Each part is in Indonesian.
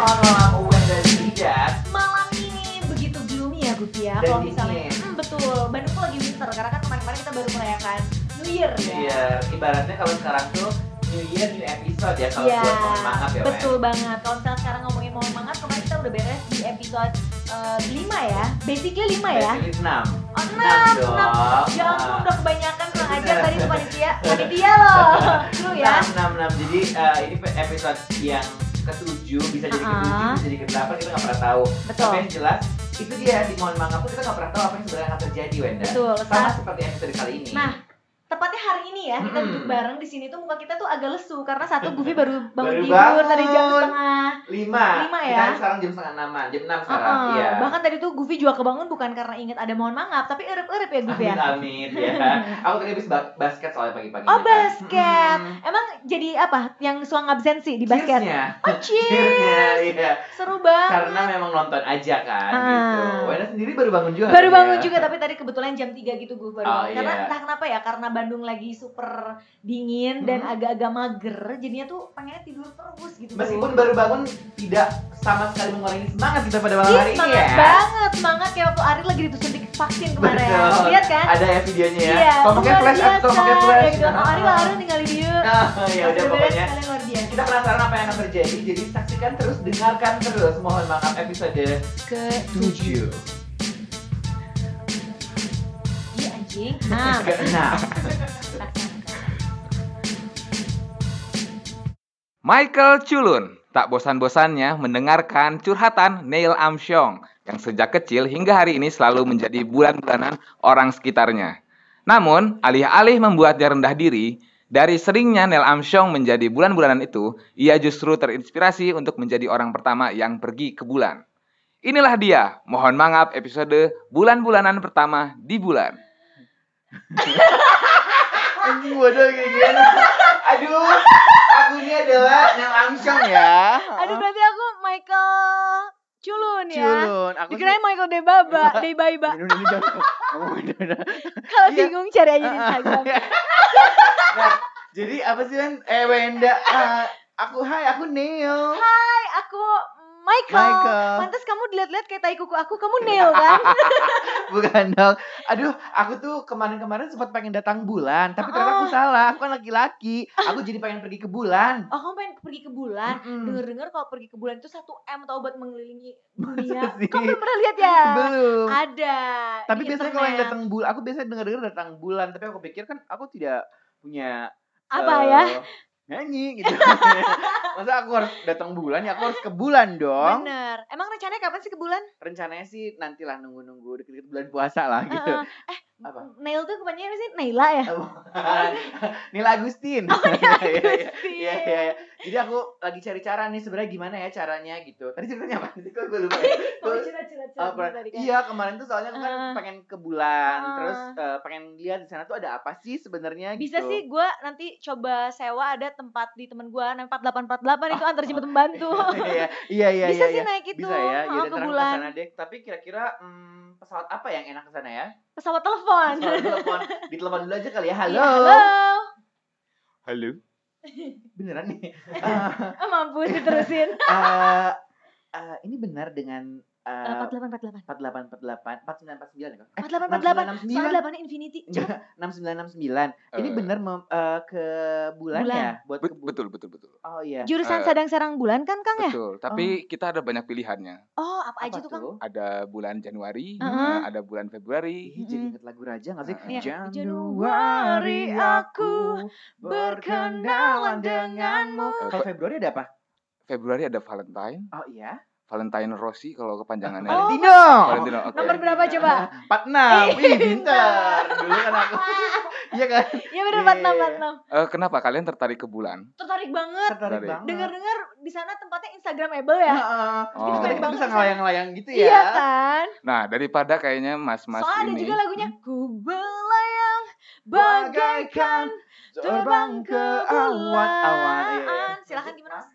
maaf Uwen Zidat Malam ini begitu gloomy ya Gufi ya. Kalau misalnya, hmm, betul. Bandung tuh lagi winter karena kan kemarin-kemarin kita baru merayakan New Year ya. Iya, ibaratnya kalau sekarang tuh New Year, New Episode ya Kalau Iya, buat mohon maaf ya Wen betul banget. Kalau misalnya sekarang ngomongin mohon maaf, kemarin kita udah beres di episode 5 ya. Basically 5 ya. Basically 6 Oh, 6, Enam dong. 6. Ya ampun, Ah. udah kebanyakan kurang ajar tadi tuh panitia. Panitia loh. Lu ya. 6, 6, 6 Jadi eh, ini episode yang ketujuh Bisa jadi Ah. ketujuh, bisa jadi kedelapan Kita nggak pernah tahu Betul. Tapi yang jelas itu dia di mohon maaf tuh kita nggak pernah tahu apa yang sebenarnya akan terjadi Wenda Betul. sama seperti episode kali ini Nah, tepatnya hari ini ya kita duduk bareng di sini tuh muka kita tuh agak lesu karena satu Gufi baru bangun Baru tidur tadi jam setengah. lima Lima kita ya? sekarang jam setengah enaman jam enam sekarang Uh-uh. iya Bahkan tadi tuh Gufi juga kebangun bukan karena inget ada mohon maaf, tapi erep-erep ya Gufi ya. Amin, ya. Aku tadi habis ba- basket soalnya pagi-pagi. Oh basket. Hmm. Emang jadi apa? Yang suang absensi di basket? Cheers-nya. Oh cheers. Cheers-nya, iya. Seru banget. Karena memang nonton aja kan Ah. gitu. Wena sendiri baru bangun juga. Baru kan, bangun ya? juga tapi tadi kebetulan jam 3 gitu gue baru. Oh, bangun. Karena iya. entah kenapa ya karena Bandung lagi super dingin dan Hmm. agak-agak mager jadinya tuh pengennya tidur terus gitu. Meskipun baru bangun tidak sama sekali mengurangi semangat kita pada malam hari ini semangat ya. banget, semangat kayak waktu Ari lagi disuntik vaksin kemarin. Betul. Lihat kan? Ada ya videonya ya. Iya, Kalau pakai flash biasa. pakai flash. Ya gitu, oh, Ari lari ninggalin dia. Ah, ya udah pokoknya kalian luar biasa. kita penasaran apa yang akan terjadi. Jadi saksikan terus, dengarkan terus. Mohon maaf episode Ke 7 anjing. Nah, ke-6. Michael Culun tak bosan-bosannya mendengarkan curhatan Neil Armstrong yang sejak kecil hingga hari ini selalu menjadi bulan-bulanan orang sekitarnya. Namun, alih-alih membuatnya rendah diri, dari seringnya Neil Armstrong menjadi bulan-bulanan itu, ia justru terinspirasi untuk menjadi orang pertama yang pergi ke bulan. Inilah dia, mohon maaf episode bulan-bulanan pertama di bulan. Anjing bodoh kayak gini. Aduh, aku ini adalah Neil Armstrong ya. aduh berarti aku Michael Culun ya. Culun, aku Dikirain Michael Debaba, Debaiba. Kalau Iya. bingung cari aja di Instagram. Nah, jadi apa sih kan? Eh Wenda, eh, aku hai, aku Neil. Hai, aku Michael. Michael. Pantas kamu dilihat-lihat kayak tai kuku aku, kamu Neil kan? Bukan dong. Aduh, aku tuh kemarin-kemarin sempat pengen datang bulan, tapi ternyata aku salah. Aku kan laki-laki. Aku jadi pengen pergi ke bulan. Oh, kamu pengen pergi ke bulan? Mm-mm. Dengar-dengar kalau pergi ke bulan itu 1 M tau buat mengelilingi dunia. Kamu belum pernah lihat ya? Belum. Ada. Tapi biasanya kalau yang datang bulan, aku biasanya dengar-dengar datang bulan, tapi aku pikir kan aku tidak punya apa eh, ya? Nyanyi gitu. Masa aku harus datang bulan ya aku harus ke bulan dong. Bener. Emang rencananya kapan sih ke bulan? Rencananya sih nantilah nunggu-nunggu deket-deket bulan puasa lah gitu. Heeh. Eh, Apa? Nail tuh apa sih? Naila ya? Nila Agustin. Oh, Nila Iya, iya, Agustin. Iya, iya, iya. Jadi aku lagi cari cara nih sebenarnya gimana ya caranya gitu. Tadi ceritanya apa sih? Kok gue lupa ya? Oh, apa? tadi kan. Iya kemarin tuh soalnya aku kan Ah. pengen ke bulan, Ah. terus eh, pengen lihat di sana tuh ada apa sih sebenarnya Bisa gitu. sih gue nanti coba sewa ada tempat di temen gue namanya 4848 itu antar jemput pembantu. iya, iya, iya, Bisa iya, sih iya. naik itu Bisa ya, oh, ke bulan. ke sana deh. Tapi kira-kira hmm, pesawat apa yang enak ke sana ya? Pesawat telepon. Pesawat telepon, ditelepon dulu aja kali ya. Halo. Iya, halo. Halo. Beneran nih. Oh, mampus diterusin. Eh, eh, ini benar dengan Eh, eh, 4848. 4848 4949 ya kok? Eh, 4848. 6969. Soalnya 8 Infinity. Cepet. Enggak, 6969. Ini Eh. bener mem- eh, ke bulan, Bulan. ya? Buat ke bu- betul, betul, betul. Oh iya. Jurusan Eh, Sadang Serang Bulan kan Kang ya? Betul, tapi kita ada banyak pilihannya. Oh, apa, aja Apa tuh Kang? Ada bulan Januari, Heeh. eh, ada bulan Februari, Ih, jadi inget lagu Raja gak sih? Iya. Januari aku berkenalan denganmu. Kalau Fe- Februari ada apa? Februari ada Valentine, Oh iya. Valentine Rossi kalau kepanjangannya. Oh, Valentino. Valentino, oke. Nomor berapa coba? 46. Wih, pintar. Dulu kan aku. Iya kan? Ya Iya, 46 iya, 46. Eh, kenapa kalian tertarik ke bulan? Tertarik banget. Tertarik banget. Dengar-dengar di sana tempatnya Instagramable ya? Heeh. Oh. Kita Tertarik kita banget bisa ngelayang-layang gitu ya. Iya kan? Nah, daripada kayaknya mas-mas Soalnya ada ini juga lagunya Ku belayang bagaikan terbang ke awan-awan. Iya, iya. bulan. Silahkan gimana mas?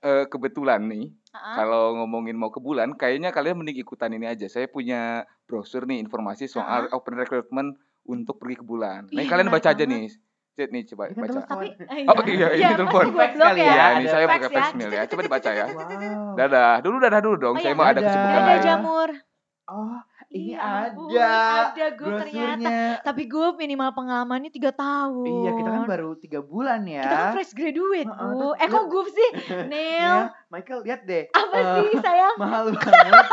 eh, kebetulan nih, Ah, kalau ngomongin mau ke bulan, kayaknya kalian mending ikutan ini aja. Saya punya brosur nih informasi soal open recruitment untuk pergi ke bulan. Nah, kalian baca aja nih. Cek nih coba Ini baca. telepon. Tapi eh, Oh, iya, ini telepon. Fax Fax kali ya. Ya, ini ada saya fax pakai ya. voicemail ya. Coba dibaca ya. Wow. Dadah. Dulu dadah dulu dong. Oh, Saya iya. mau ada kesibukan Dadah lain. jamur. Oh, ini Iya ada. Ada gue ternyata. Tapi gue minimal pengalamannya 3 tahun. Iya, kita kan baru tiga bulan ya. Kita kan fresh graduate, Bu. terus Eh kok gue sih? Neil. Ya, Michael lihat deh. Apa Eh, sih sayang? mahal banget.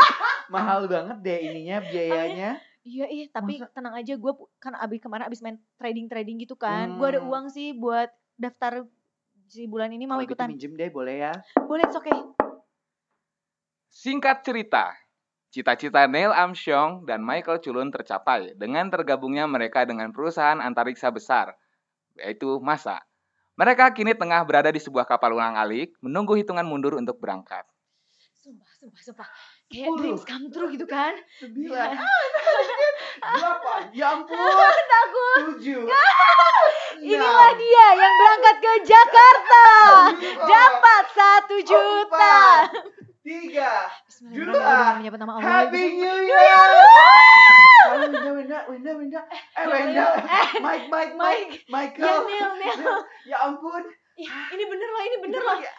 mahal banget deh ininya biayanya. Iya, iya, tapi Masa- tenang aja gue kan abis kemarin abis main trading-trading gitu kan. Gue ada Hmm. uang sih buat daftar si bulan ini mau Kalau gitu ikutan. minjem deh boleh ya. Boleh, oke. Okay. Singkat cerita, cita-cita Neil Armstrong dan Michael Cullen tercapai dengan tergabungnya mereka dengan perusahaan antariksa besar, yaitu NASA. Mereka kini tengah berada di sebuah kapal ulang-alik, menunggu hitungan mundur untuk berangkat. Sumpah, sumpah, sumpah. Kayak dreams come true gitu kan. Sembilan. Iya. Delapan. Ya ampun. Takut. Tujuh. Inilah dia yang berangkat ke Jakarta. Dapat satu juta. Empat. Tiga. Dua. Happy. New Year. Wenda, Wenda, Wenda, Wenda. Eh, Wenda. Eh, Mike, Mike, Mike. Mike. Ya Michael. Neil. Ya ampun. Ini bener loh, ini bener loh. lagi-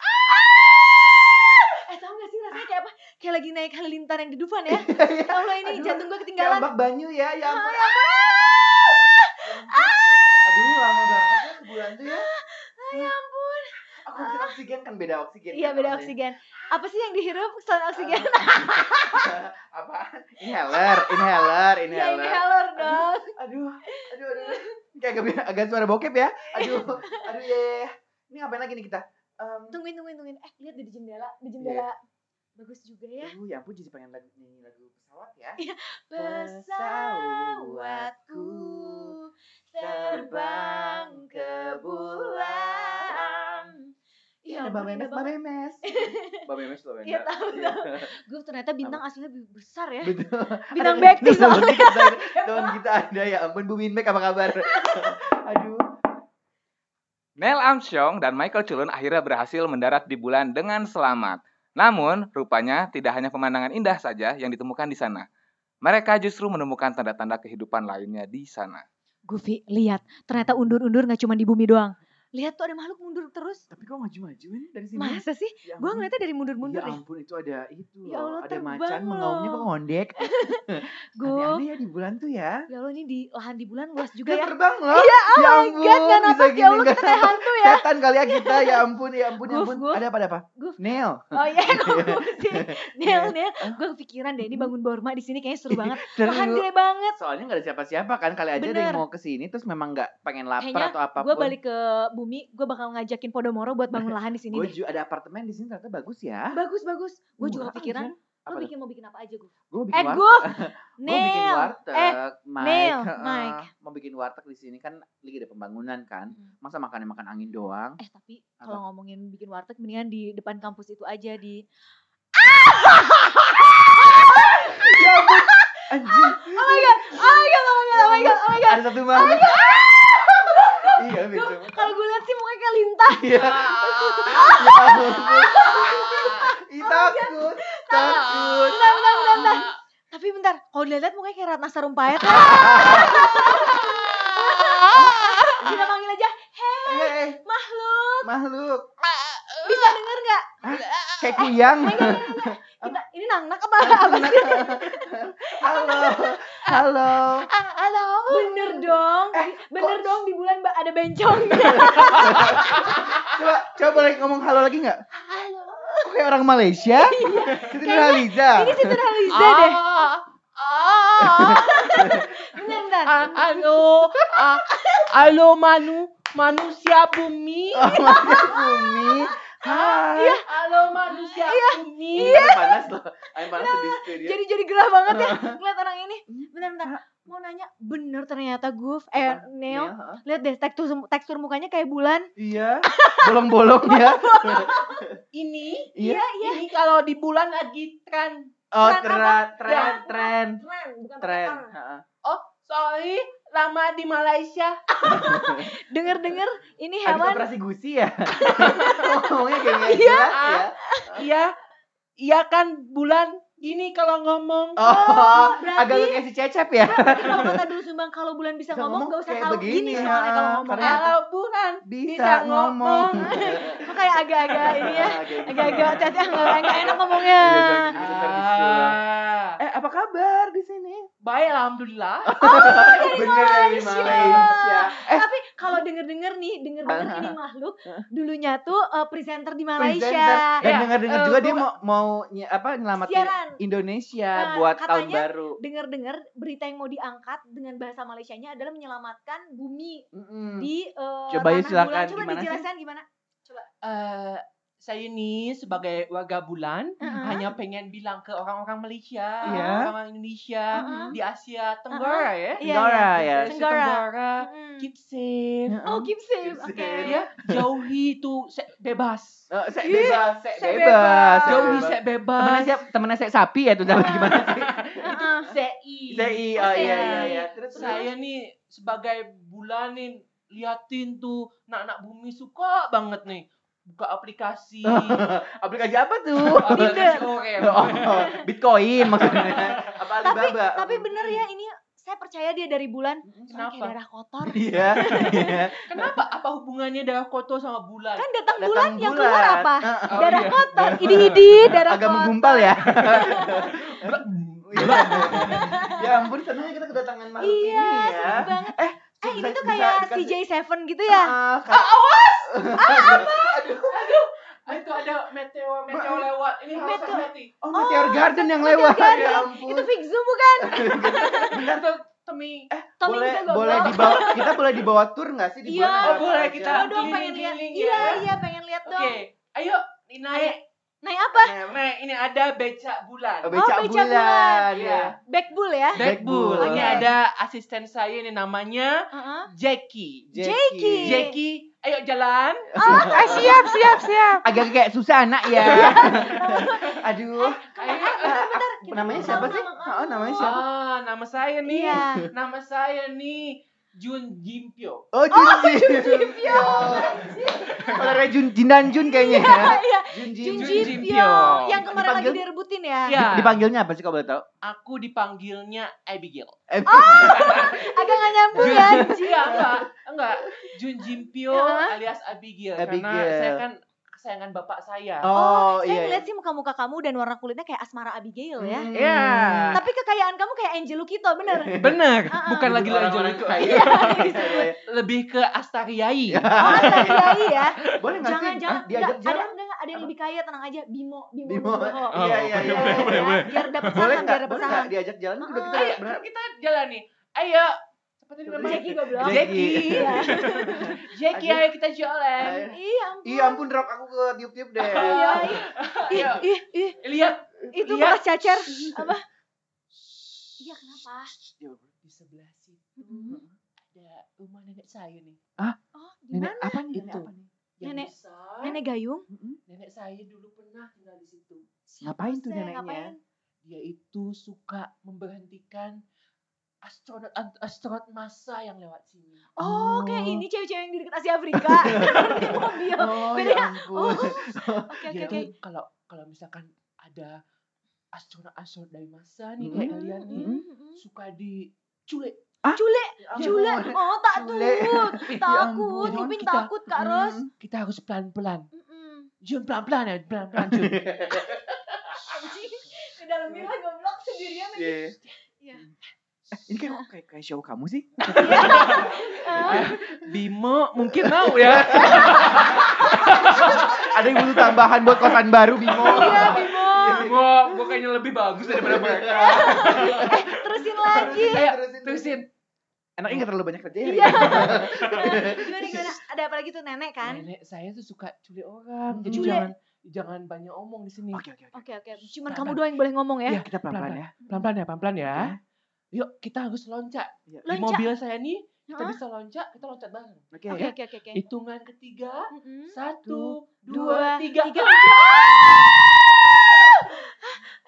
Eh tau gak sih rasanya kayak apa? Kayak lagi naik halilintar yang di Dufan ya. Iya, Tau lo ini Aduh, jantung gue Kayak ketinggalan. ombak banyu ya, ya Ah, ampun. ya ampun. Aduh, lama banget ya sebulan tuh ya. Ya ampun. Aku oksigen oksigen kan beda oksigen. Iya kan beda namanya. oksigen. Apa sih yang dihirup selain oksigen? Apa? Inhaler, inhaler, Iya inhaler. inhaler dong. Aduh, aduh, aduh. Kayak agak, agak suara bokep ya. Aduh, aduh ya. ya, ya. Ini ngapain lagi nih kita? Em, Tungguin, tungguin, tungguin. Eh lihat di jendela, di Iya. jendela. Bagus juga ya. Aduh, ya ampun jadi pengen lagu nyanyi lagu pesawat ya. Pesawatku terbang ke bulan. Iya, ada Mbak Memes, Mbak Memes. Mbak Memes loh, Iya, tahu, Iya. Gue ternyata bintang aslinya lebih besar ya. Betul. Bintang Bekti teman soalnya. kita ada- Teman kita ada ya ampun Bu Minmek apa kabar? Aduh. Neil Armstrong dan Michael Cullen akhirnya berhasil mendarat di bulan dengan selamat. Namun, rupanya tidak hanya pemandangan indah saja yang ditemukan di sana. Mereka justru menemukan tanda-tanda kehidupan lainnya di sana. Gufi, lihat. Ternyata undur-undur gak cuma di bumi doang. Lihat tuh ada makhluk mundur terus. Tapi kok maju-maju ini dari sini? Masa sih? Ya Gue ngeliatnya dari mundur-mundur Ya ya. ampun itu ada itu Ya. Allah, ada macan mengaumnya kok ngondek. Gue, Aneh-aneh ya di bulan tuh ya. ya Allah ini di lahan di bulan luas juga ya. terbang loh. Iya, oh ya ampun, god, gak gini ya Allah kita kayak hantu ya. Setan kali ya kita. Ya ampun, ya ampun, ya ampun. Ada apa ada apa? Guf. Neil. Oh iya, gue sih. Nel, Nel, Ah. gue kepikiran deh ini bangun Borma di sini kayaknya seru banget. Seru. Lahan gede banget. Soalnya nggak ada siapa-siapa kan. Kali aja ada yang mau ke sini terus memang nggak pengen lapar atau apa pun. Gue balik ke bumi, gue bakal ngajakin Podomoro buat bangun lahan di sini Gue juga ada apartemen di sini ternyata bagus ya. Bagus, bagus. Gue juga Murah kepikiran, lo Apa bikin mau bikin apa aja gue? Gue Eh, bikin warteg. Guf, Gue bikin warteg, Eh, Mike. Mike. Mau bikin warteg di sini kan lagi ada pembangunan kan. Mm. Masa makannya makan angin doang? Eh tapi kalau ngomongin bikin warteg mendingan di depan kampus itu aja di ya ampun, anjing. Oh my god, oh my god, oh my god, oh my god, oh my god. Ada satu makhluk. Iya, kalau gue lihat sih mukanya kayak lintah. Iya. Ya takut, takut. Bentar, bentar, bentar, bentar. Tapi bentar, kalau dilihat mukanya kayak Ratna Sarumpayat. ya. Kita panggil aja, hei Eh, eh, makhluk, makhluk. bisa denger nggak? Kayak kuyang. Kita ini nangnak apa? apa sih? Halo. Halo. Halo. Bener dong, Eh, bener kok- dong di bulan Mbak ada bencongnya. Coba coba boleh ngomong halo lagi nggak? Halo. Kok kayak orang Malaysia? Siti Nurhaliza. Ini Siti Nurhaliza deh. Bentar, bentar. Ah, halo, ah, halo Manu, manusia bumi. Oh, Maria Bumi. Hai. Iya. Halo manusia bumi. Ini panas loh. Ayo panas di studio. Jadi jadi gerah banget ya ngeliat orang ini. Bentar, bentar. Mau nanya, bener ternyata Guf, eh Apa? Neo, heeh. lihat deh tekstur tekstur mukanya kayak bulan. Iya. Bolong-bolong ya. Ini, Iya. ini kalau di bulan lagi tren. Oh, Tren tren, tren, tren, Tren, bukan tren. pakai Heeh. Oh, sorry, lama di Malaysia. Denger-denger ini hewan operasi gusi ya. Ngomongnya kayak Iya. jelas ya. Iya, iya kan bulan Gini kalau ngomong. Oh, berarti- agak kayak si Cecep ya. Berarti kalau kata dulu Sumbang kalau bulan bisa Bisa ngomong ngomong gak usah tahu begini, gini soalnya ya. kalau ngomong Kalau bukan Bisa ngomong. Kok kayak agak-agak ini ya gitu. agak-agak tete nggak enak ngomongnya Iya, gitu, disuruh. Ah, Eh, apa kabar di sini? baik alhamdulillah. Bener dari Malaysia. Eh, tapi kalau denger-denger nih denger-denger Ah. ini makhluk dulunya tuh eh, presenter di Malaysia presenter. Dan Ya, dengar-dengar eh, juga dia mau mau ny- apa nyelamatin siaran Indonesia Nah, buat tahun katanya baru. dengar-dengar berita yang mau diangkat dengan bahasa Malaysianya adalah menyelamatkan bumi Mm-mm. di eh, Coba yuk tanah silakan, bulan. Coba gimana sih? dijelaskan gimana? Eh, saya nih sebagai warga bulan Heeh. hanya pengen bilang ke orang-orang Malaysia, Iya. orang Indonesia Heeh. di Asia Tenggara ya. Iya, Tenggara iya. ya. Asia Tenggara. Tenggara, keep safe. Heeh. Oh, keep safe. Keep Oke. safe. Ya, jauhi tuh se- bebas. Eh, saya Ih, bebas, saya saya bebas, bebas. saya Jauhi se bebas. Temennya siapa? Temennya saya sapi ya tuh gimana sih? Heeh. CI. Saya oh iya iya iya. Terus terus. Saya nih sebagai bulan nih liatin tuh anak-anak bumi suka banget nih buka aplikasi. aplikasi apa tuh? aplikasi Orem. Oh, Bitcoin maksudnya. Apa Tapi Alibaba? tapi bener ya ini saya percaya dia dari bulan kayak Kenapa? darah kotor. Iya. iya. Kenapa? Apa hubungannya darah kotor sama bulan? Kan datang Datang bulan yang keluar apa? Heeh. Oh, darah iya. kotor, idi-idi, darah Agak kotor. menggumpal ya. ya ampun senangnya kita kedatangan makhluk Iya, ini ya. Eh, Eh ini tuh kayak dikasih- CJ7 gitu ya? Ah, kayak- Ah, itu ada meteor meteor lewat. Ini Meteor. hati-hati. Oh, Meteor Garden yang Meteor lewat. Garden. Ya ampun. Itu Fix Zoom bukan? Bentar, Itu Temi. Tommy boleh juga boleh dibawa kita boleh dibawa tour nggak sih di Iya. Oh, apa boleh, kita- Coba dong pengen lihat. Iya, ya. iya pengen lihat Oke, dong. ayo naik. Naik apa? Nah, ini ada becak bulan. Oh, becak Oh, becak bulan. bulan. ya. Back bull ya? Back bull. Ini ada asisten saya ini namanya Heeh. Jackie. Jackie. Jackie, ayo jalan. Oh, siap, siap, siap. Agak kayak susah anak ya. Aduh. Ayo. Bentar, kita Namanya siapa sih? Oh, namanya siapa? Ah, nama saya nih. Iya. Nama saya nih Jun Jimpyo. Oh, Jun Jin. Yo. Kalau Jun Jin dan Jun kayaknya ya. Iya, Jun Jipyo. Jipyo. Yang kemarin lagi Dipanggil? direbutin ya? Iya. Dipanggilnya apa sih kalau boleh tahu? Aku dipanggilnya Abigail. Eh, Agak gak nyambung ya. Iya, enggak, enggak. Jun Jimpyo alias Abigail, Abigail. karena saya kan kesayangan bapak saya. Oh, saya iya. ngeliat sih muka-muka kamu dan warna kulitnya kayak Asmara Abigail ya. Hmm. Iya. Tapi kekayaan kamu kayak Angel Lukito, bener? Bener, Ah, ah. bukan lagi Orang-orang Angel kaya. Iya, Iya, iya. lebih ke Astariai. Oh, Astariai ya. Boleh nggak sih? Jangan-jangan Ah, diajak ada jalan? enggak, enggak, ada yang lebih kaya, tenang aja. Bimo, Bimo, Bimo. Oh, Iya, iya, iya. Ya, boleh, ya, Biar dapat Boleh saham, biar dapat Boleh saham. nggak diajak jalan? Udah kita kita jalan nih. Ayo. Tadi namanya? Jackie goblok. Jackie. Iya. Jackie, ayo kita jalan. Ayo. Iya ampun. Iya ampun drop aku ke tiup-tiup deh. Iya, iya. Ih, Ayo. ih, ih. Lihat, Itu Lihat. bekas cacar. Apa? Iya, kenapa? di sebelah situ ada rumah nenek saya nih. Oh, di Nenek mana? apa nih? Nenek Itu. Nenek-. Nenek Gayung? Nenek saya dulu pernah tinggal di situ. Ngapain tuh neneknya? Dia itu suka memberhentikan astronot astronot masa yang lewat sini. Oh, kayak Oh. ini cewek-cewek yang di dekat Asia Afrika. di mobil. Oh, Beda. ya ampun. Oke, oke, oke. tuh kalau kalau misalkan ada astronot astronot dari masa nih Mm. kayak kalian nih Mm, mm, mm. suka diculik. Cule, Ya cule. ampun. Oh, takut. Cule. Takut. ampun. Upin Kita- takut, Kak Ros. Mm. Kita harus pelan-pelan. Jun pelan-pelan ya, pelan-pelan Jun. Anjing. Di dalam villa goblok sendirian aja. Iya. Iya. Eh, ini kayak kayak kayak show kamu sih. Eh, Bimo mungkin mau ya. Ada yang butuh tambahan buat kosan baru Bimo. Iya, Bimo. Bimo, gua kayaknya lebih bagus daripada mereka. Eh, terusin lagi. Ayo, Terusin, terusin. Enaknya nggak terlalu banyak kerja ya. Iya. Gimana, gimana? Ada apa lagi tuh nenek kan? Nenek saya tuh suka culik orang. Jadi Culik. jangan jangan banyak omong di sini. Oke oke oke. Oke, oke. Cuman kamu doang yang boleh ngomong ya. Iya, kita pelan-pelan ya. Pelan-pelan ya, pelan-pelan ya. Yuk, kita harus loncat. Iya. Di mobil saya nih, kita Hah? bisa loncat, kita loncat bareng. Oke Oke, ya. oke, oke. Hitungan ketiga, satu, Dua, dua, tiga. tiga.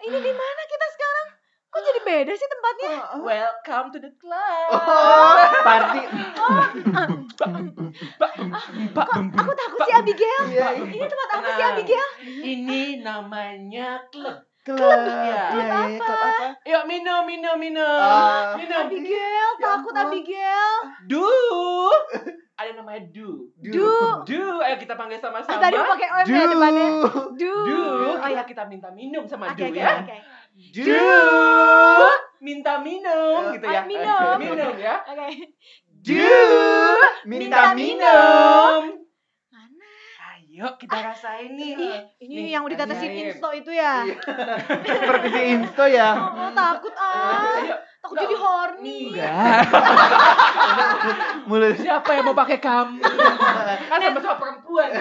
Ini di mana kita sekarang? Kok jadi beda sih tempatnya? Welcome to the club. Oh, party. Pak, Aku takut si Abigail. Ini tempat apa sih. Abigail? Ini namanya klub. Iya. Iya, iya, iya, apa? Yuk minum, minum, minum. Ah. minum. Abigail, Ya takut ampun. Abigail. Du. Ada namanya Du. Du. Du, ayo kita panggil sama-sama. tadi mau pakai OM ya depannya. Du. Du, Oh kita ya. kita minta minum sama Oke, Du oke, ya. oke. Du, minta minum gitu ya. Ah, minum. minum ya. Oke. Du, Minta minta minum. minum. Ayo kita rasain nih. Ih, ini Nih, yang udah ditetesin insto itu ya. Iya. Seperti si Insto ya. Oh, takut ah. Ayo, Takut jadi horny. enggak. Mulut. Siapa yang mau pakai kamu? kan sama-sama perempuan.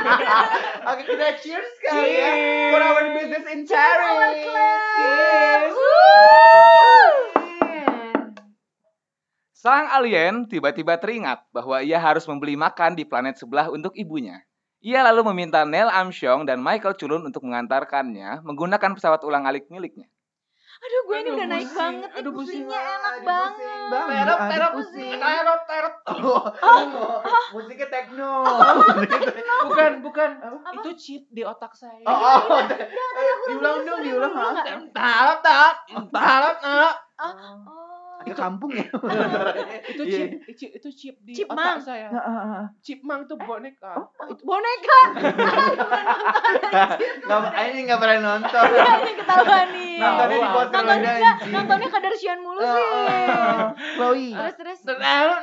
Oke, kita cheers kali ya. Cheers. For our business in Paris. Yes. Sang alien tiba-tiba teringat bahwa ia harus membeli makan di planet sebelah untuk ibunya. Ia lalu meminta Neil Armstrong dan Michael Cullen untuk mengantarkannya menggunakan pesawat ulang-alik miliknya. Aduh, gue ini udah naik banget. Aduh, pusing pusingnya enak Aduh, banget. pusing. Terop, terop, pusing. terop, terop. Oh, musiknya techno. Bukan, bukan. Apa? Itu chip di otak saya. Oh, oh. Eh, diulang dong, diulang. Tarap, tarap, tarap, tarap. Oh. Agak kampung ya. Itu Iya. chip, itu, itu chip di Chip otak mang. saya. Chip mang tuh boneka. Boneka. Nggak, ini nggak pernah nonton. Ini ketahuan nih. Nontonnya di Tahu, poster Nontonnya ada enggak, anjing. nontonnya Kardashian mulu sih. Chloe. Terus terus tarap,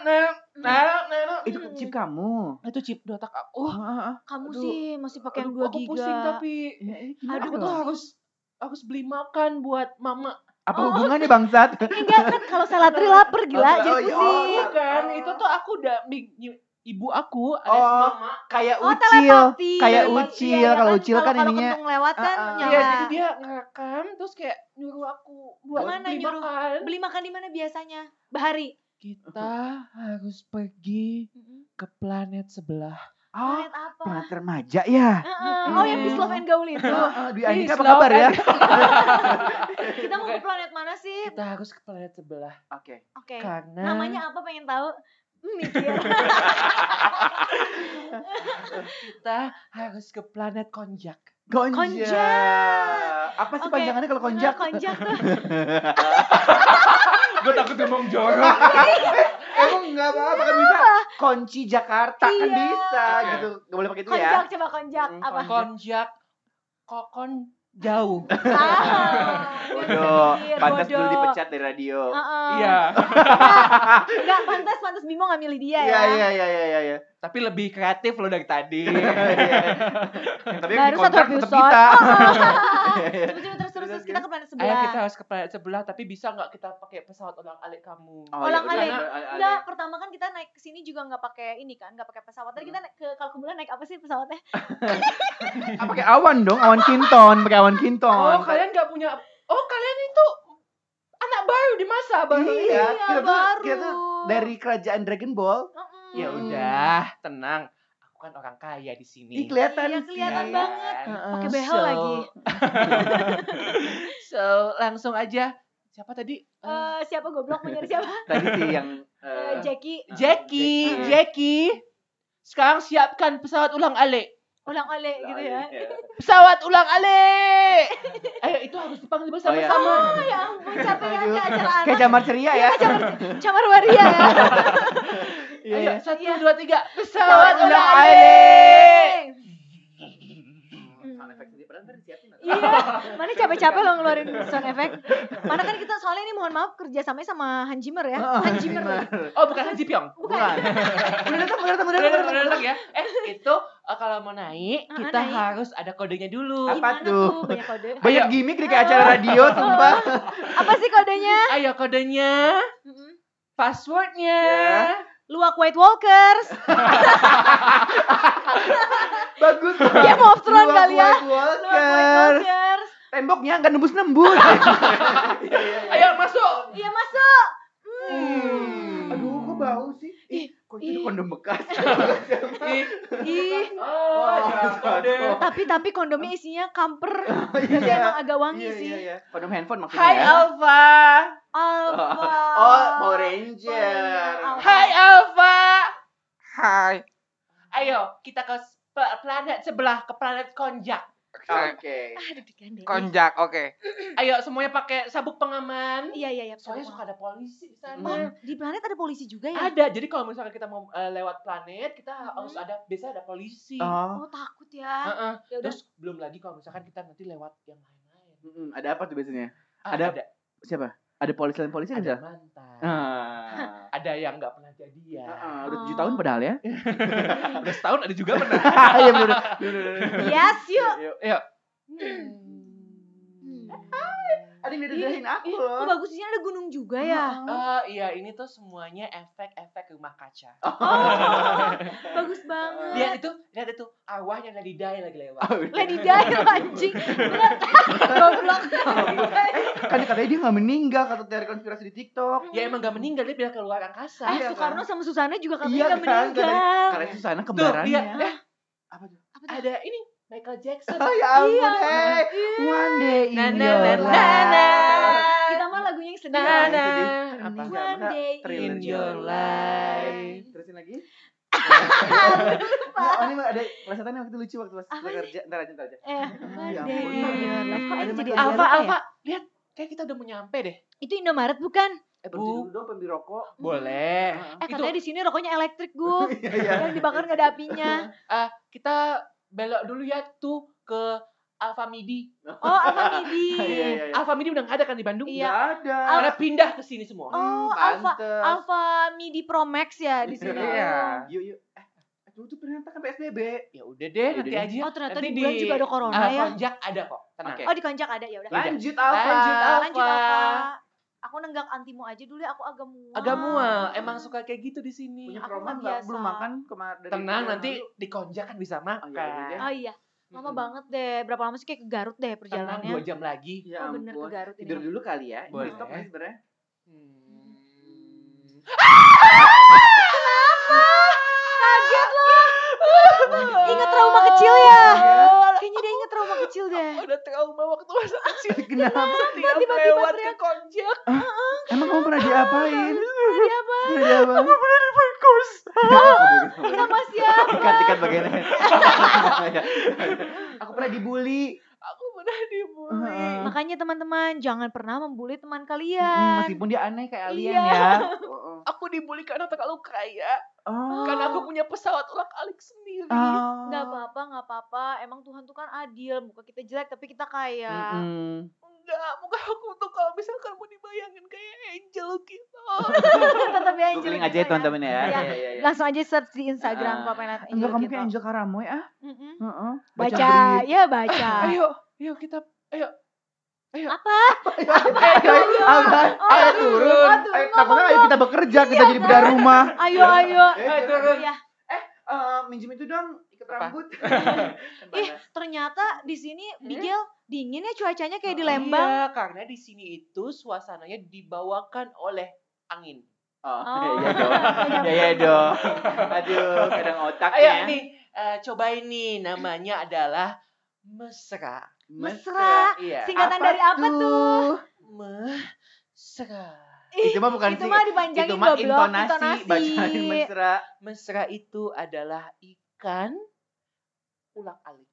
tarap, tarap. Itu chip kamu. Itu chip di otak aku. Ah. kamu Aduh. sih masih pakai yang Aduh, 2 aku giga. pusing tapi Ya, ini gimana aku tuh harus harus beli makan buat mama. Apa hubungannya bangsat? Enggak kan kalau salatri lapar gila Oh, jadi oh, iya. pusing. Oh, Bukan, itu tuh aku udah ibu aku alias Oh. mama. Kayak Oh, ucil. telepati. Kayak ucil. Iya, Kalau kan, ucil kan kalau ininya. kentung lewat kan ah. nyala. Iya, jadi dia ngerekam terus kayak nyuruh aku buat Mana beli nyuruh? makan. Beli makan di mana biasanya? Bahari. Kita harus pergi ke planet sebelah. Oh, Planet apa? planet remaja ya. Heeh. Oh, yang Peace Love and Gaul itu. Ah, Dwi Please, Andika apa kabar ya? Kita mau ke planet mana sih? Kita harus ke planet sebelah Oke. Oke. karena Namanya apa pengen tahu? Hmm, mikir. kita harus ke planet konjak. Konjak. Konjak. Apa sih Oke. panjangannya kalau konjak? konjak tuh. Gue takut ngomong jorok. Emang nggak apa-apa kan bisa kunci Jakarta kan Iya. bisa gitu. Gak boleh pakai itu ya. Konjak coba konjak Hmm, apa? konjak kokon jauh. Ah, Bodoh. mikir, Pantas dulu dipecat dari radio. Iya. Enggak pantas pantas Bimo nggak milih dia Iya ya. iya iya iya iya. iya. Tapi lebih kreatif loh dari tadi. Tapi yang Baru satu dikontrak tetap episode. kita. Terus terus kita ke planet Ayo sebelah. kita harus ke planet sebelah, tapi bisa nggak kita pakai pesawat ulang alik kamu? Oh, Ulang iya, alik. benar, benar, Enggak, pertama kan kita naik ke sini juga nggak pakai ini kan, nggak pakai pesawat. Tadi kita naik ke kalau ke bulan naik apa sih pesawatnya? Ah, pakai awan dong, awan kinton, pakai awan kinton. Oh, kalian nggak punya Oh, kalian itu anak baru di masa baru Iya, ini. Iya, kita tuh baru. kita tuh dari kerajaan Dragon Ball. Mm-mm. Ya udah, tenang. Aku kan orang kaya di sini. Ih, kelihatan Iya, kelihatan Iya banget. kan? Heeh. Pakai behel So- lagi. So, langsung aja. Siapa tadi? Eh, siapa goblok mau nyari siapa? Tadi sih yang Eh, eh, Jackie Jackie, Jackie. Jackie. Sekarang siapkan pesawat ulang alik. ulang oleh gitu ya. Iya. Pesawat ulang alik. Ayo, itu harus dipanggil bersama-sama. Oh ya ampun capek ya kayak acara Kayak anak. jamar ceria ya. Camar waria ya. Iya, Ayo, iya. satu, Iya. dua, tiga. Pesawat Pesawat ulang ulang alik. Sound effect sendiri, padahal ntar disiapin atau? Iya, mana capek-capek lo ngeluarin sound effect. Mana kan kita soalnya ini mohon maaf kerja samanya sama Han Zimmer ya. Oh, Han Zimmer. Oh, bukan Han Ji Pyong. Bukan. Udah datang, udah datang, udah Udah, datang, udah, udah datang ya. Eh, itu eh, kalau mau naik, Ah, kita naik. harus ada kodenya dulu. Apa Gimana tuh? Banyak kode. Banyak Ayo. gimmick nih kayak acara radio, sumpah. Apa sih kodenya? Ayo kodenya, passwordnya. Ya. Luwak White Walkers. Bagus. Game of Thrones kali ya. White Luwak White Walkers. Temboknya nggak nembus-nembus. Ayo masuk. Iya masuk. Hmm. Aduh, kok bau sih? Ih, kok itu kondom bekas? Ih. Ih, Oh, tapi tapi kondomnya isinya kamper. Iya. Jadi emang agak wangi Iya, sih. iya, iya. Kondom handphone maksudnya Hai ya. Alfa. Alpha. Oh, Power Ranger. Alpha. Hai Alfa. Hai. Ayo kita ke planet sebelah, ke planet konjak. Oke. Ah, deg-degan deh. Konjak, oke. Ayo semuanya pakai sabuk pengaman. Iya, iya, iya. Soalnya suka ada polisi di sana. Oh, di planet ada polisi juga ya? Ada. Jadi kalau misalkan kita mau eh, lewat planet, kita harus Mhm. ada biasa ada polisi. Oh. Oh, takut ya. Heeh. Ya udah. Terus belum lagi kalau misalkan kita nanti lewat yang lain-lain. Mm-mm, Ada apa tuh biasanya? Ah, Ada- ada, Siapa? Ada polisi lain polisi ada mantan. Ah. Ada yang nggak pernah jadian. Ah, Udah tujuh tahun padahal ya. Udah setahun ada juga pernah. Iya. Yes, yuk. Yuk. Yuk. Hmm. Ada yang didedahin aku Ih, kok loh. bagus di sini ada gunung juga ya? Eh, iya ini tuh semuanya efek-efek rumah kaca. Oh, bagus banget. Lihat itu, lihat itu arwahnya Lady Di lagi lewat. Oh, udah. Lady Di anjing. Goblok. Kan katanya dia nggak meninggal kata teori konspirasi di TikTok. Ya emang gak meninggal dia biar keluar angkasa. Eh, Iya, Soekarno kan? sama Susana juga katanya Iya, nggak kan? meninggal. Karena itu sana Tuh, kembarannya. lihat. Eh, Apa tuh? Apa tuh? ada ini Michael Jackson. Oh ya ampun, Iya. hey. One day in Na, na, your na, life. na, na. Kita mah lagunya yang sedih. Na, banget. na. Apa? One day in your life. Terusin lagi. Lupa. Oh, ini ada pelesetannya waktu itu lucu waktu pas kerja. Ntar aja, ntar aja. Eh, One ya day ampun. in your life. Kok ini jadi Alfa, lupa ya? Alfa, lihat kayak kita udah mau nyampe deh. Itu Indomaret bukan? Eh, berhenti dulu dong pembeli rokok. Boleh. Eh, katanya di sini rokoknya elektrik, Gu. Iya, iya. Yang dibakar nggak ada apinya. Ah, kita belok dulu ya tuh ke Alfa Midi. Oh, apa Midi? Iya, iya, iya. Alfa Midi udah nggak ada kan di Bandung? Iya. Ada. Karena pindah ke sini semua. Oh, Hmm, Alfa pantes. Alfa Midi Pro Max ya di sini. Iya. Yuk, yuk. Eh, eh, tuh, ternyata kan PSBB. Ya udah deh, Ya nanti aja. Oh, ternyata Nanti di bulan juga ada corona ah, ya. Konjak ada kok. Tenang. Oke. Oh, di Konjak ada ya udah. Iya. Lanjut Alfa. Lanjut, Alfa. Lanjut Alfa. Aku nenggak antimu aja dulu ya, aku agak mual. Agak mual, emang suka kayak gitu di sini. Punya Aku promo nggak nggak? biasa. Belum makan kemarin dari Tenang, nanti lalu. di Konjak kan bisa Oh, iya, makan. iya. Oh iya, lama Mm-mm. banget deh. Berapa lama sih kayak ke Garut deh Tenang, perjalanannya? dua jam lagi. Ya oh bener ke. Garut ini. Tidur dulu kali ya. Boleh. Stop nih sebenarnya. Hmm. Kaget loh. Ingat trauma kecil ya? Dia inget trauma kecil deh. Aku udah trauma waktu masa kecil. Kenapa? Tiap tiba-tiba lewat ke. Konjak. Emang kamu pernah diapain? Pernah diapain? Aku pernah dibungkus. Sama siapa? Ikat-ikat bagiannya. Aku pernah dibully. Pernah dibully. Heeh. Makanya teman-teman jangan pernah membuli teman Mm, kalian. Meskipun dia aneh kayak alien Iya. ya. Aku dibully karena terlalu kaya. Oh. Karena aku punya pesawat ulang-alik sendiri. Oh. Nggak apa-apa, nggak apa-apa. Emang Tuhan tuh kan adil. Muka kita jelek tapi kita kaya. Mm-mm. Enggak, muka aku tuh kalau misalkan mau dibayangin kayak angel gitu. Tetap ya Angel Googling aja ya teman-teman ya. Iya. Iya, iya, iya. Langsung aja search di Instagram Ah. Papa Nat Enggak kamu gitu. kayak Angel Karamoy ah. Mm-mm. Heeh. Baca, brief. ya baca. ayo, ayo kita ayo. Apa? Ayo, ayo, ayo, apa? Oh, Ayo aduh, turun. aduh, Ayo, takutnya ayo kita bekerja, kita Iya, jadi bedah rumah. Ayo, ayo. Ayo turun. Iya. Eh, minjem itu dong, ikat Apa? rambut. Ih, ternyata di sini Bigel dingin ya cuacanya kayak di Oh, Lembang. Iya, karena di sini itu suasananya dibawakan oleh angin. Oh, Oh. iya dong. Iya, iya dong. Aduh, kadang otaknya. Ayo nih, eh, cobain nih namanya adalah mesra. Mesra. Iya. Singkatan dari apa tuh? Mesra. Itu mah bukan itu sih. mah dipanjangin Itu mah goblok, intonasi, intonasi. bacain mesra. Mesra itu adalah ikan ulang-alik.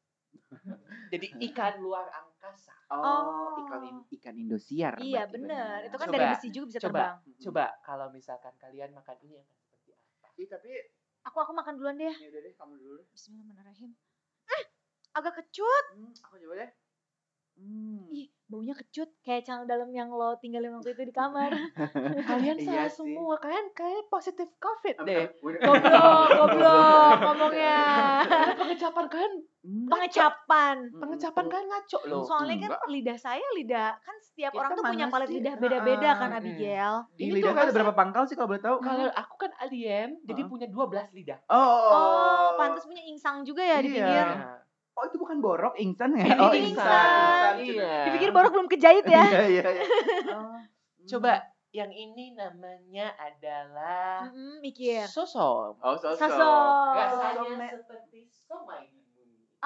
Jadi ikan luar angkasa. Oh, Oh. ikan ikan Indosiar. Iya bener, itu kan Coba, dari besi juga bisa coba. terbang. Coba kalau misalkan kalian makan ini akan seperti apa? Ih, tapi Aku aku makan duluan deh. ya udah deh, kamu dulu. Bismillahirrahmanirrahim. Eh, agak kecut. Hmm, aku coba deh. Hmm. Ih, baunya kecut kayak celana dalam yang lo tinggalin waktu itu di kamar. Kalian Iya salah sih. semua, kalian kayak positif covid deh. goblok, goblok ngomongnya. Karena pengecapan kalian, Hmm. Pengecapan. pengecapan Hmm. kalian ngaco loh. Soalnya kan enggak. lidah saya lidah kan setiap Kita orang tuh punya palet lidah beda-beda kan. Abigail. Di Ini lidah tuh kan ada berapa pangkal sih kalau boleh tahu? Kalau aku kan alien, jadi punya 12 lidah. Oh. Oh, pantas punya insang juga ya di Iya. pinggir. Oh, itu bukan borok, ingsan ya? Ini oh, instan. Iya. Dipikir borok belum kejahit ya. Iya, iya, iya. Oh. Coba yang ini namanya adalah Mm-mm, mikir. sosom. Oh, sosok. Sosok. Rasanya seperti somai.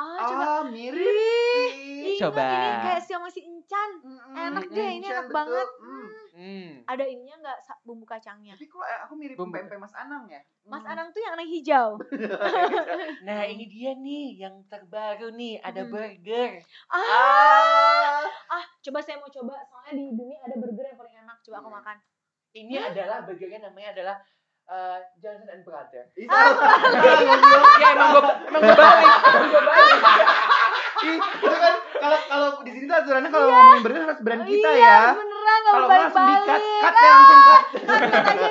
Ah, coba. Ah, mirip. Ih, Coba. ini kayak siomay si Incan. Mm-mm, enak deh, ini enak betul. banget. Mm. Hmm. Ada ininya nggak bumbu kacangnya? Tapi kok eh, aku mirip Bumbu. pempek Mas Anang ya? Mas Hmm. Anang tuh yang warna hijau. Nah ini dia nih yang terbaru nih ada Hmm. burger. Ah, ah, coba saya mau coba. Soalnya di dunia ada burger yang paling enak. Coba aku Hmm. makan. Ini adalah burgernya namanya adalah eh, Johnson and Brother. Ah, ya emang gue emang gue balik, emang gue balik. Ih, itu kan kalau kalau di sini tuh aturannya kalau ngomongin burger harus brand kita iya, ya. beneran Kalau boleh nggak langsung di cut, balik-balik. cut ya langsung cut. Cut, aja ini.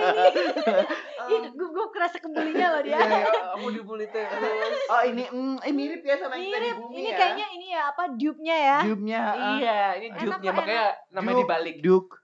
Ih, gue gue kerasa kebulinya loh dia. Iya, iya. Aku dibully terus. Oh ini, mm, eh mirip ya sama yang kita di Mirip. bumi Ini ya. kayaknya ini ya apa dupe-nya ya. Dupe-nya. ah. Iya, ini dupe-nya makanya namanya dibalik. Duke.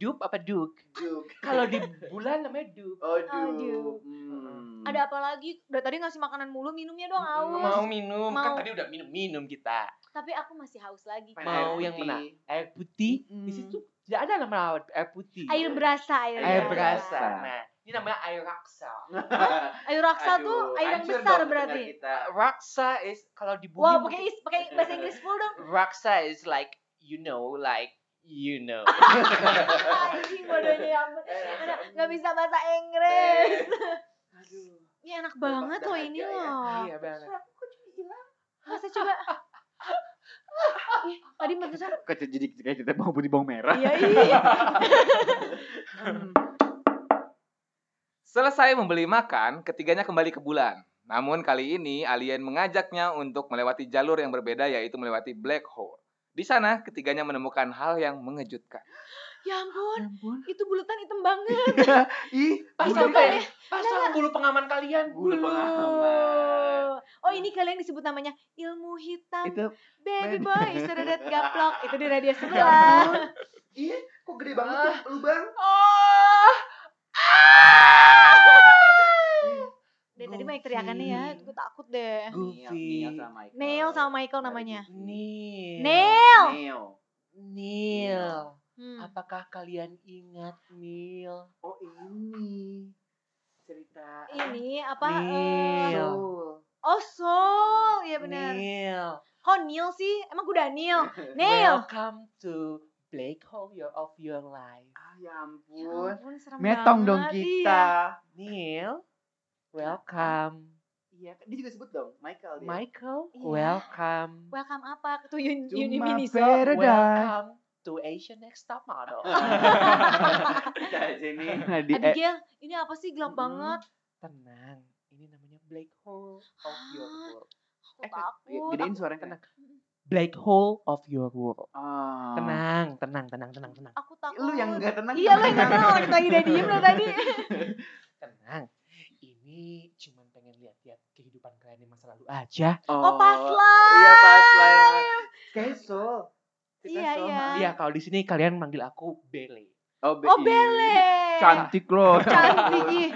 Dupe apa Duke? Duke. Kalau di bulan namanya Dupe. Oh, Duke. Duke. Hmm. Ada apa lagi? Udah tadi ngasih makanan mulu, minumnya dong haus. Mau minum, kan Mau. tadi udah minum-minum kita. Tapi aku masih haus lagi. Mau air yang putih. mana? Air putih. Mm. Di situ tidak ada nama air putih. Air berasa, air, Air berasa. berasa. Nah, ini namanya air raksa. Air raksa tuh Aduh, air yang besar berarti. Kita. Raksa is kalau di bumi Wow, mungkin- pakai is- pakai bahasa Inggris full dong. Raksa is like you know, like you know. Anjing bodohnya ya ampun. Mana, Nggak bisa bahasa Inggris. Aduh. Ini enak banget loh ini ya. loh. Iya banget. Suaraku kok cuma hilang? Masa coba. Tadi barusan. Kok jadi kayak kita mau di bawang merah. Iya, iya. Selesai membeli makan, ketiganya kembali ke bulan. Namun kali ini alien mengajaknya untuk melewati jalur yang berbeda yaitu melewati black hole. Di sana ketiganya menemukan hal yang mengejutkan. Ya ampun, Ya ampun. itu bulutan hitam banget. Ih, Pasang bulu deh, pasang bulu pengaman kalian. Bulu Bulu. pengaman. Oh ini kalian disebut namanya ilmu hitam Itu baby baby. boy seredet gaplok itu di radio Ya sebelah. ampun. Iya, kok gede banget tuh lubang. Oh, Dari tadi banyak teriakannya ya, gue takut deh. Goofy. Neil sama Michael. Neil sama Michael namanya. Neil. Neil. Neil. Neil. Hmm. Apakah kalian ingat Neil? Oh ini cerita Ini apa? eh, Neil. Soul. oh Soul, iya benar. Neil. Kok Neil sih? Emang gue udah Neil. Neil. Welcome to black hole your- of your life. Ah ya Ya ampun. serem Metong dong kita. iya. Neil, welcome. Iya, dia juga sebut dong Michael dia. Michael, Iya. welcome. Welcome apa? Tuh Yun Yuni Miniso. Welcome to Asian Next Top Model. Kita sini di eh, Abigail, ini apa sih gelap Mm-mm. banget? Tenang, ini namanya black hole of your world. Aku eh, takut. gedein suaranya Tenang. Black hole of your world. Ah. Tenang, tenang, tenang, tenang, tenang. Aku takut. Lu yang enggak tenang. Iya lo yang gak tenang, kita lagi udah diem lo tadi. Tenang. Ini cuman pengen lihat-lihat kehidupan kalian di masa lalu aja. Oh pas lah. Iya pas lah. Kita Iya, iya. Iya, kalau di sini kalian manggil aku Bele. Oh, Be- Oh. Bele. Cantik loh. Cantik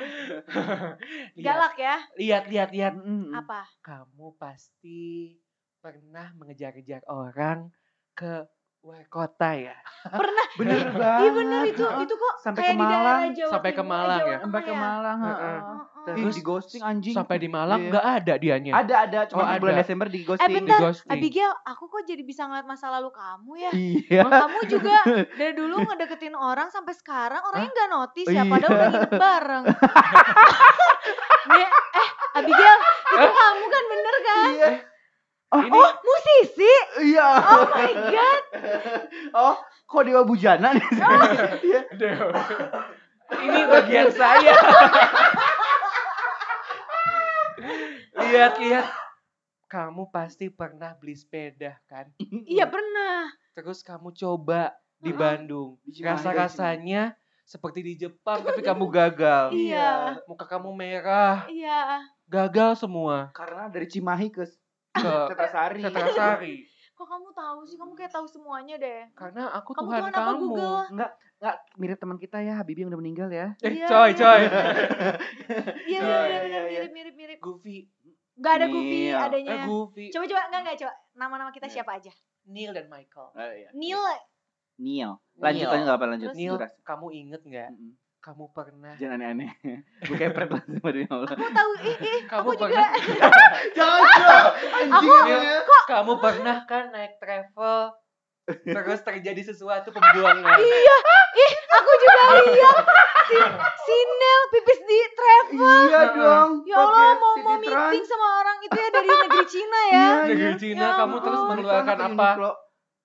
Galak ya. lihat, lihat, lihat. Mm-mm. Apa? Kamu pasti pernah mengejar-kejar orang ke luar kota ya? Pernah. Bener banget. Iya bener itu itu kok Sampai kayak ke di daerah Malang. Jawa Sampai ke Timur, Malang Jawa ya? Sampai ke Malang. Heeh. heeh. Terus di ghosting anjing. Sampai di Malang Iya. nggak ada dianya. Ada ada cuma Oh, di bulan ada. Desember di Eh ghosting. bentar, Di ghosting. Abigail, aku kok jadi bisa ngeliat masa lalu kamu ya? Iya. Kamu juga dari dulu ngedeketin orang sampai sekarang orangnya nggak notice ya, Iya. padahal udah nginep bareng. Nih, eh Abigail, itu kamu kan bener kan? Iya. Ini Oh, musisi? Iya. Oh my god. Oh, kok Dewa Bujana nih? Iya. ini bagian saya. Lihat-lihat. Kamu pasti pernah beli sepeda kan? Iya pernah. Terus kamu coba di. Bandung. Rasa-rasanya seperti di Jepang tapi kamu gagal. Iya. Muka kamu merah, Iya. gagal semua. Karena dari Cimahi ke Ke Setrasari. Setrasari. Kok kamu tahu sih? Kamu kayak tahu semuanya deh. Karena aku Kamu Tuhan Tuhan apa kamu. Google? Enggak mirip teman kita ya, Habibie yang udah meninggal ya. Eh, Iya, coy, iya. coy. Iya, Iya, iya, iya, iya, iya. mirip, mirip, mirip. Goofy. Gak ada Goofy, Neil. adanya. Eh, Goofy. Coba, coba, enggak, enggak, coba. Nama-nama kita siapa aja? Neil dan Michael. Oh, iya. Neil, Neil. Lanjut Neil. lanjut enggak apa lanjut. Terus? Neil, kamu inget nggak? Mm-mm. Kamu pernah Jangan aneh-aneh. Gue kepret langsung demi Allah. aku tahu, ih, ih, Kamu aku juga. Jangan Aku- emangnya. kamu pernah kan naik travel terus terjadi sesuatu pembuangan. Iya, ih aku juga lihat si, si Nel pipis di travel. Iya dong. Ya Allah mau mau meeting sama orang itu ya dari negeri Cina ya. Iya, Negeri iya. Cina Ya kamu terus mengeluarkan apa?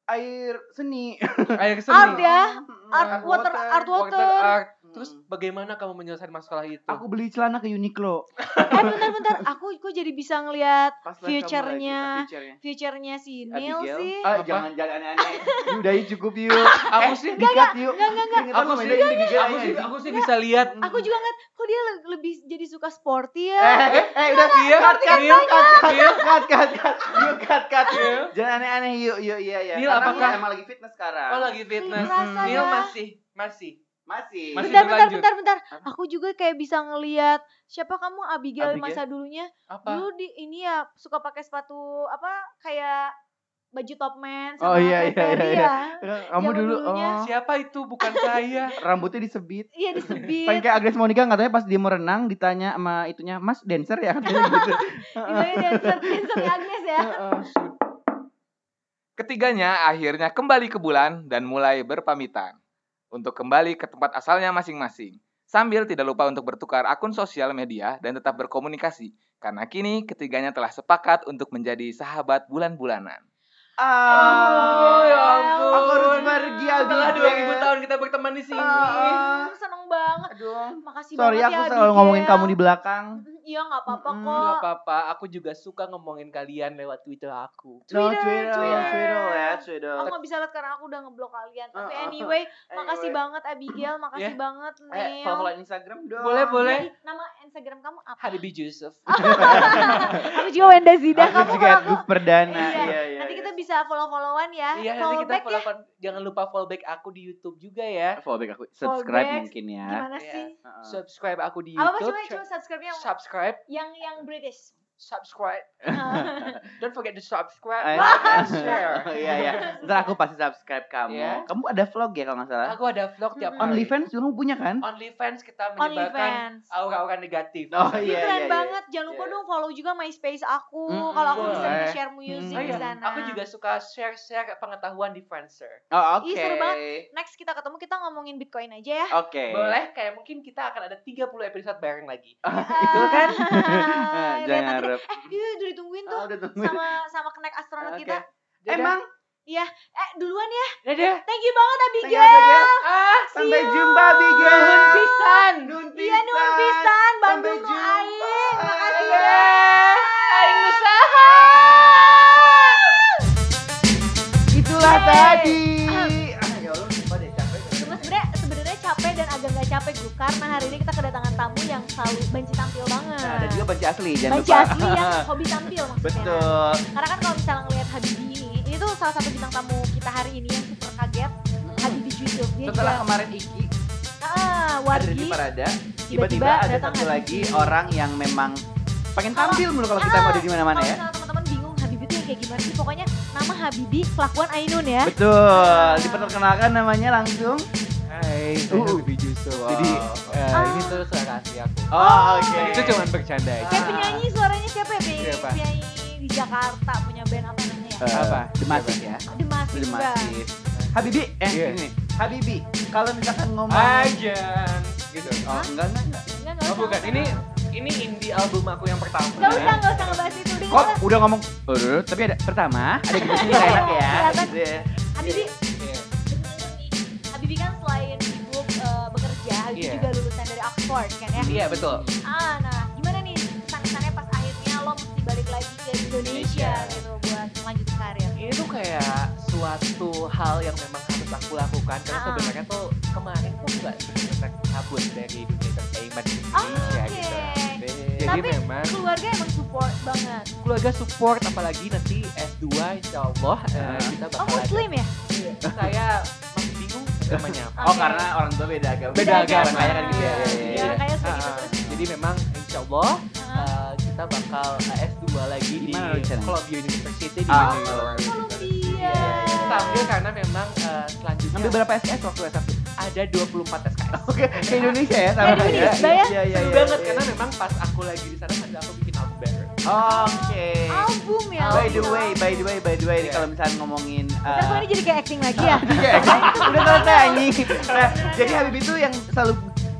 Air seni. Air Art seni. ya, Mm, art water, art Water water. art. Terus bagaimana kamu menyelesaikan masalah itu? Aku beli celana ke Uniqlo. Eh bentar-bentar, aku kok jadi bisa ngelihat future-nya, ah, future-nya. future-nya si Neil Abigail. sih. Ah, jangan jangan aneh-aneh. Udah yuk, cukup yuk. Aku Eh, sih dikat yuk. Enggak, enggak, enggak. Keringetan aku sih aku sih aku sih bisa lihat Aku juga ngeliat, kok dia le- lebih jadi suka sporty Eh, ya. eh, eh, udah Iya, cut, cut, cut, cut, cut, cut, cut, cut. Yuk, cut, cut. Jangan aneh-aneh yuk, yuk, iya, iya. Neil, apakah- aku emang lagi fitness sekarang. Oh lagi fitness. Neil ya. masih masih. Masih. Masih bentar, bentar, bentar, bentar. Aku juga kayak bisa ngelihat siapa kamu Abigail, Abigail? masa dulunya. Apa? Dulu di ini ya suka pakai sepatu apa kayak baju topman Oh, sama iya, kayak iya, Ferry iya, ya. Kamu Zaman dulu, dulunya. oh. Siapa itu? Bukan saya. Rambutnya disebit. Iya disebit. Paling kayak Agnes Monica katanya pas dia mau renang ditanya sama itunya, Mas dancer ya katanya gitu. Gimana dancer, dancernya Agnes ya. Heeh. Ketiganya akhirnya kembali ke bulan dan mulai berpamitan untuk kembali ke tempat asalnya masing-masing. Sambil tidak lupa untuk bertukar akun sosial media dan tetap berkomunikasi. Karena kini ketiganya telah sepakat untuk menjadi sahabat bulan-bulanan. Oh, ya ampun. Aku harus pergi Setelah Abigail. 2000 tahun kita berteman di sini. Ah. Aku seneng banget. Aduh. Makasih Sorry banget aku ya selalu Abigail. ngomongin kamu di belakang. Iya nggak apa-apa kok. Gak apa-apa, aku juga suka ngomongin kalian lewat Twitter aku. No, Twitter, Twitter, Twitter. Twitter ya, Twitter. Aku nggak bisa lihat karena aku udah ngeblok kalian. Tapi Uh, uh, anyway, makasih Anyway. banget Abigail, makasih Yeah. banget Eh, Neil. follow-follow Instagram dong. Boleh, boleh. Jadi, nama Instagram kamu apa? Habibie Yusuf. aku juga Wenda Zida. Aku Kamu juga Gus Perdana. Iya, Iya, iya. nanti kita bisa follow-followan ya. Iya, nanti follow kita back follow ya. Jangan lupa follow back aku di YouTube juga ya. follow back aku. Subscribe mungkin ya. Gimana Iya. sih? Subscribe aku di Apa apa YouTube. coba coba subscribe-nya yang Subscribe, yang yang British. Subscribe. Don't forget to subscribe, Eh, like and share. Oh, iya iya. Ntar aku pasti subscribe kamu. Iya. Kamu ada vlog ya kalau nggak salah? Aku ada vlog tiap Mm-mm. hari. OnlyFans juga kamu punya kan? OnlyFans kita menyebarkan aura-aura negatif. Oh Ih, iya keren iya. banget. Jangan lupa Iya. dong follow juga MySpace aku. Mm-mm, Kalau aku bisa boleh. share music Mm. Oh di iya, sana. aku juga suka share-share pengetahuan di Friendster. Oh oke. Ih, seru banget. Next kita ketemu kita ngomongin Bitcoin aja ya. Oke. Boleh, kayak mungkin kita akan ada 30 episode bareng lagi. Itu kan. Jangan harap. Eh, iya udah ditungguin Ah, tuh udah tungguin. sama sama kenek astronot Oke. kita. Dadah. Emang Eh, duluan ya. Dadah. Thank you banget Thank you, Abigail. Abigail. Ah, sampai jumpa Abigail. Nuhun pisan. Nun Iya nuhun pisan Bandung nu jumpa. aing. Makasih Iya. ya. Aing nusaha. Capek gue karena hari ini kita kedatangan tamu yang selalu banci tampil banget. Nah, ada juga banci asli, jangan banci lupa. asli yang hobi tampil maksudnya. Betul. Karena kan kalau misalnya ngelihat Habibie ini, ini tuh salah satu bintang tamu kita hari ini yang super kaget. Habibie Yusuf dia Setelah juga kemarin Iki ah, ada di Wargi Parada, tiba-tiba ada satu lagi orang yang memang pengen tampil mulu kalau kita Ah, mau ada di mana-mana ya. teman-teman bingung Habibie itu yang kayak gimana sih? Pokoknya nama Habibie kelakuan Ainun ya. Betul. Diperkenalkan namanya langsung. Hai, saya Habibie Yusuf. Jadi eh, Ah. ini tuh suara asli aku. Oh, oke. Itu cuma bercanda aja. Kayak penyanyi suaranya siapa ya? Penyanyi, Siapa? penyanyi di Jakarta punya band apa namanya ya? Eh, Apa? Demasif ya. The Masif The juga. Masif. Habibi, eh Iya. ini. Habibi, kalau misalkan ngomong Ajan. Gitu. Oh, enggak enggak enggak. Enggak, enggak Oh bukan, enggak ini ini indie album aku yang pertama. Enggak usah, enggak usah ngebahas itu. Udah Kok udah ngomong oh, tapi ada pertama ada gitu sih nggak enak ya. Gitu ya. Habibie, Oxford kan ya? Iya betul. Ah, nah gimana nih kesan-kesannya pas akhirnya lo mesti balik lagi ke Indonesia Indonesia. gitu buat lanjutin karir? Ini tuh kayak suatu hal yang memang harus aku lakukan karena Ah. sebenarnya tuh kemarin tuh nggak benar cabut dari dunia entertainment di Oh, Indonesia oke. gitu. Jadi Tapi memang Keluarga emang support banget. keluarga support apalagi nanti S2 insya Allah eh, Ah. kita Oh bakal ada. muslim ya? Saya apa. Oh, Oke. karena orang tua beda agama. Beda agama. Orang kaya kan gitu ya. Iya, Iya, iya, iya. kaya suka Ah, gitu ah. terus. jadi memang insya Allah ah. eh, kita bakal eh, S2 lagi Di di? Columbia University di. New York. Columbia. Sambil karena memang eh, selanjutnya Ngambil berapa SKS waktu S1? Ada 24 SKS. Oke, ke Indonesia ya sama Kayak ya. Indonesia ya? Iya, iya, Seru iya, banget iya. karena memang pas aku lagi di sana sambil aku bikin album. Oke. Album ya. By the way, by the way, by the way, ini Iya. kalau misalnya ngomongin uh, ini jadi kayak acting lagi ya. Iya, udah selesai anjing. Nah, jadi Habib itu yang selalu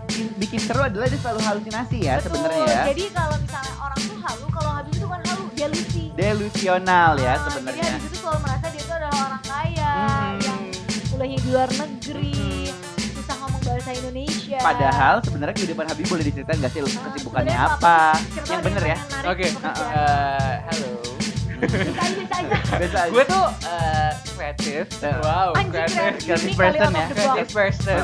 bikin, bikin seru adalah dia selalu halusinasi ya sebenarnya ya. Jadi kalau misalnya orang tuh halu, kalau Habib itu kan halu, delusi. Delusional ya Ah, Jadi sebenarnya. Habib itu selalu merasa dia itu adalah orang kaya Hmm. yang kuliahnya di luar negeri, ngomong bahasa Indonesia. Padahal sebenarnya kehidupan Habib boleh diceritain gak sih Ah, kesibukannya apa? Siapa Yang bener ya. Oke. pekerjaan. Eh, halo. Bisa aja, aja. Biasa aja. Gue tuh eh, kreatif. Eh, Wow, kreatif. kreatif person ya. Kreatif person.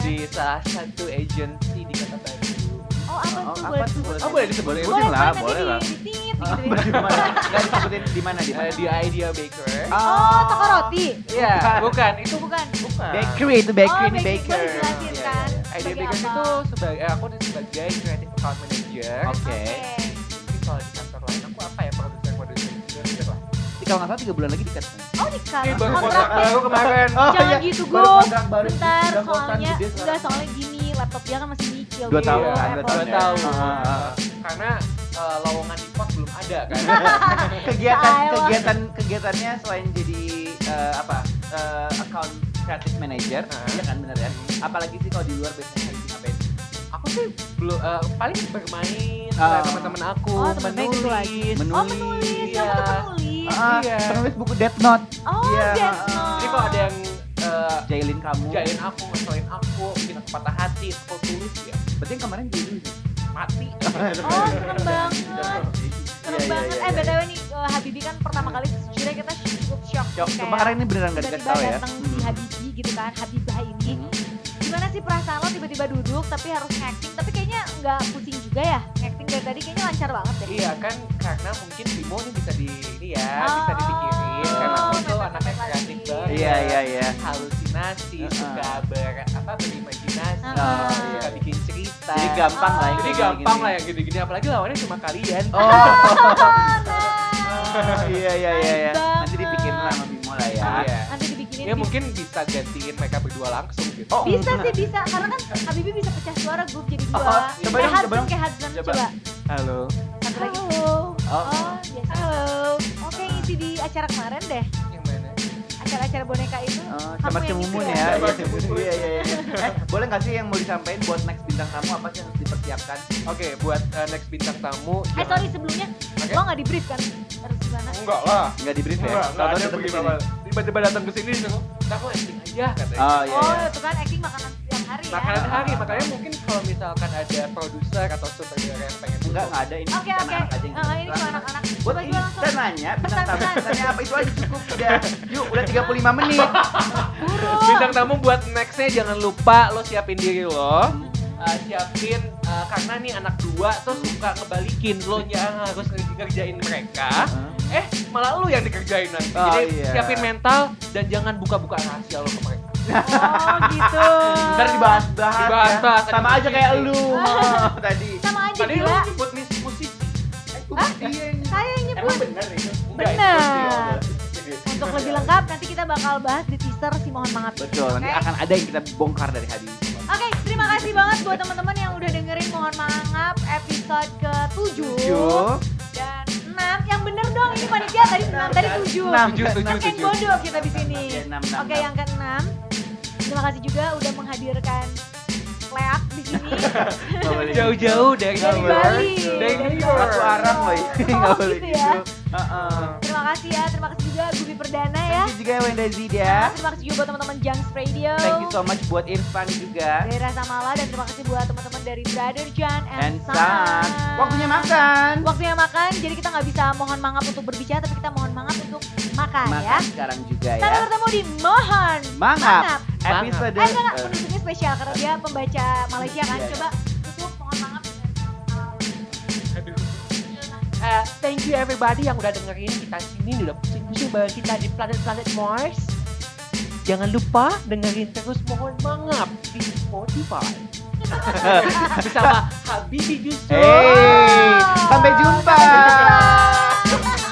di salah satu agency di Kota Bandung. Oh apa Oh, tuh apa boleh tuh? disebut? Oh, boleh disebut. Boleh, Boleh, lah, boleh, boleh lah. di- gitu ya. di mana? Nggak disebutin di mana di Eh, mana? di Idea Baker. Oh, toko roti. Iya, bukan. Itu Bukan. bukan. Bakery itu bakery oh, ini baker. Dijelasin Iya, kan? iya. Idea Baker itu sebagai eh, aku sebagai creative account manager. Oke. Mungkin kalau di kantor lain aku apa ya produser produser produser lah. Tapi Kalau nggak salah tiga bulan lagi dikat. Oh, nikah. Ini baru Kontrak baru kemarin. Oh, Jangan iya. gitu, Go. baru. Bentar, soalnya enggak soalnya gini, laptop dia kan masih nyicil. Dua gitu, tahun dua tahun ya. tahun. Ah, ah. Karena eh, lowongan di pos belum ada kan. kegiatan kegiatan kegiatannya selain jadi eh, apa eh, account creative manager Nah. ya kan bener ya apalagi sih kalau di luar biasanya ngapain aku sih belum eh, paling bermain Oh. sama teman-teman aku, Oh, teman-teman itu lagi. menulis. Oh, menulis. Iya. Penulis. Ah, Iya. penulis buku Death Note Oh, Iya. Death Note. Jadi kalau ada yang eh, jailin kamu jailin aku, ngeselin aku, bikin aku patah hati, aku tulis ya berarti yang kemarin jailin mati. Oh, serem banget. Serem Iya, iya, banget. iya, Eh, iya. BTW nih, eh, Habibi kan pertama kali sejujurnya kita cukup shock. Shock. Karena ini beneran gak dikasih tahu ya datang si Hmm. Habibi gitu kan, Habibah ini. Gimana sih perasaan lo tiba-tiba duduk tapi harus acting, tapi kayaknya nggak pusing juga ya? Acting dari tadi kayaknya lancar banget deh. Iya kan karena mungkin Bimo ini bisa di ini ya, Oh. bisa dipikirin karena aku tuh anaknya kreatif banget. iya iya iya Halusinasi, Uh-uh. suka ber apa berimajinasi, Uh-uh. suka bikin cerita. jadi gampang lah Oh. yang Jadi gini-gini. gampang lah yang gini-gini apalagi lawannya cuma kalian. oh Oh, iya iya iya iya Nice nanti dipikirin lah sama Bimo lah ya Iya. Nanti Ya mungkin bisa gantiin mereka berdua langsung gitu. Oh, bisa sih bisa karena kan Habibi bisa pecah suara grup jadi dua. Oh, coba kayak dong, Hudson, coba dong. kayak Hudson Coba. coba. halo Satu lagi. Halo. Oh. Oh, biasa. Halo. Oke, ngisi di acara kemarin deh. Yang mana? Acara-acara boneka itu. Oh, Kamu sama yang cemumun ngisi ya. ya? Iya, iya, iya, iya. Eh, boleh nggak sih yang mau disampaikan buat next bintang tamu apa sih yang harus dipersiapkan? Oke, buat uh, next bintang tamu. Eh jangan- sorry sebelumnya Oke. lo nggak di brief kan harus gimana? Enggak lah. Nggak di brief ya? Enggak, enggak Tahu-tahu ada begini. Tiba-tiba datang ke sini disuruh, "Kamu acting aja," katanya. Oh iya. oh iya. itu kan acting makanan setiap hari ya. Makanan hari, makanya mungkin kalau misalkan ada produser atau sutradara yang pengen Enggak, enggak ada ini. Oke kan oke. anak aja yang Eh, ini cuma anak-anak. Buat langsung. kita nanya bintang tamu tanya apa itu aja cukup udah. Yuk, udah 35 menit. Buru. bintang tamu buat nextnya jangan lupa lo siapin diri lo. Uh, siapin uh, karena nih anak dua tuh suka ngebalikin lo yang harus ngerj- ngerjain mereka eh malah lo yang dikerjain nanti Oh, jadi iya. siapin mental dan jangan buka-buka rahasia lo ke mereka Oh gitu. Ntar dibahas-bahas ya. Dibahas-bahas, Sama ada aja kayak lu oh, tadi. Sama aja tadi gila. nyebut mis musisi ini. Saya yang nyebut. Emang bener itu? Bener. musisi. Untuk lebih lengkap nanti kita bakal bahas di teaser si Mohon Maaf. Betul, nanti Oke? akan ada yang kita bongkar dari Hadi. Oke, terima kasih banget buat teman-teman yang udah dengerin Mohon Maaf episode ke-7 Tujuh. dan 6. Yang bener dong, ini panitia tadi 6, tadi 7. Enam. Tujuh, tujuh, Makin tujuh. bodoh kita di sini. Oke, enam, enam, Oke, enam. yang ke-6. Terima kasih juga udah menghadirkan Leak di sini Nggak jauh-jauh dari Nggak dari boleh. Bali. Dari Dari New York. Satu arang loh ini. Oh, Nggak boleh gitu ya. gitu. Heeh. Terima kasih ya, terima kasih juga Gubi Perdana ya. Thank you juga Wenda Zidia. Terima kasih juga buat teman-teman Junks Radio. Thank you so much buat Irfan juga. dari Rasa Mala dan terima kasih buat teman-teman dari Brother John and, And Son. Waktunya makan. Waktunya makan, jadi kita nggak bisa mohon mangap untuk berbicara, tapi kita mohon mangap untuk makan, ya. Makan sekarang juga Sampai ya. bertemu di Mohon Mangap. Mangap. Episode Eh enggak, enggak, eh, spesial karena dia pembaca Malaysia kan. Iya, iya. Coba Eh, thank you everybody yang udah dengerin kita sini udah pusing-pusing bareng kita di planet-planet Mars. Jangan lupa dengerin terus mohon mangap di Spotify. Bersama Habibi Justru. Hey, sampai jumpa. Sampai jumpa.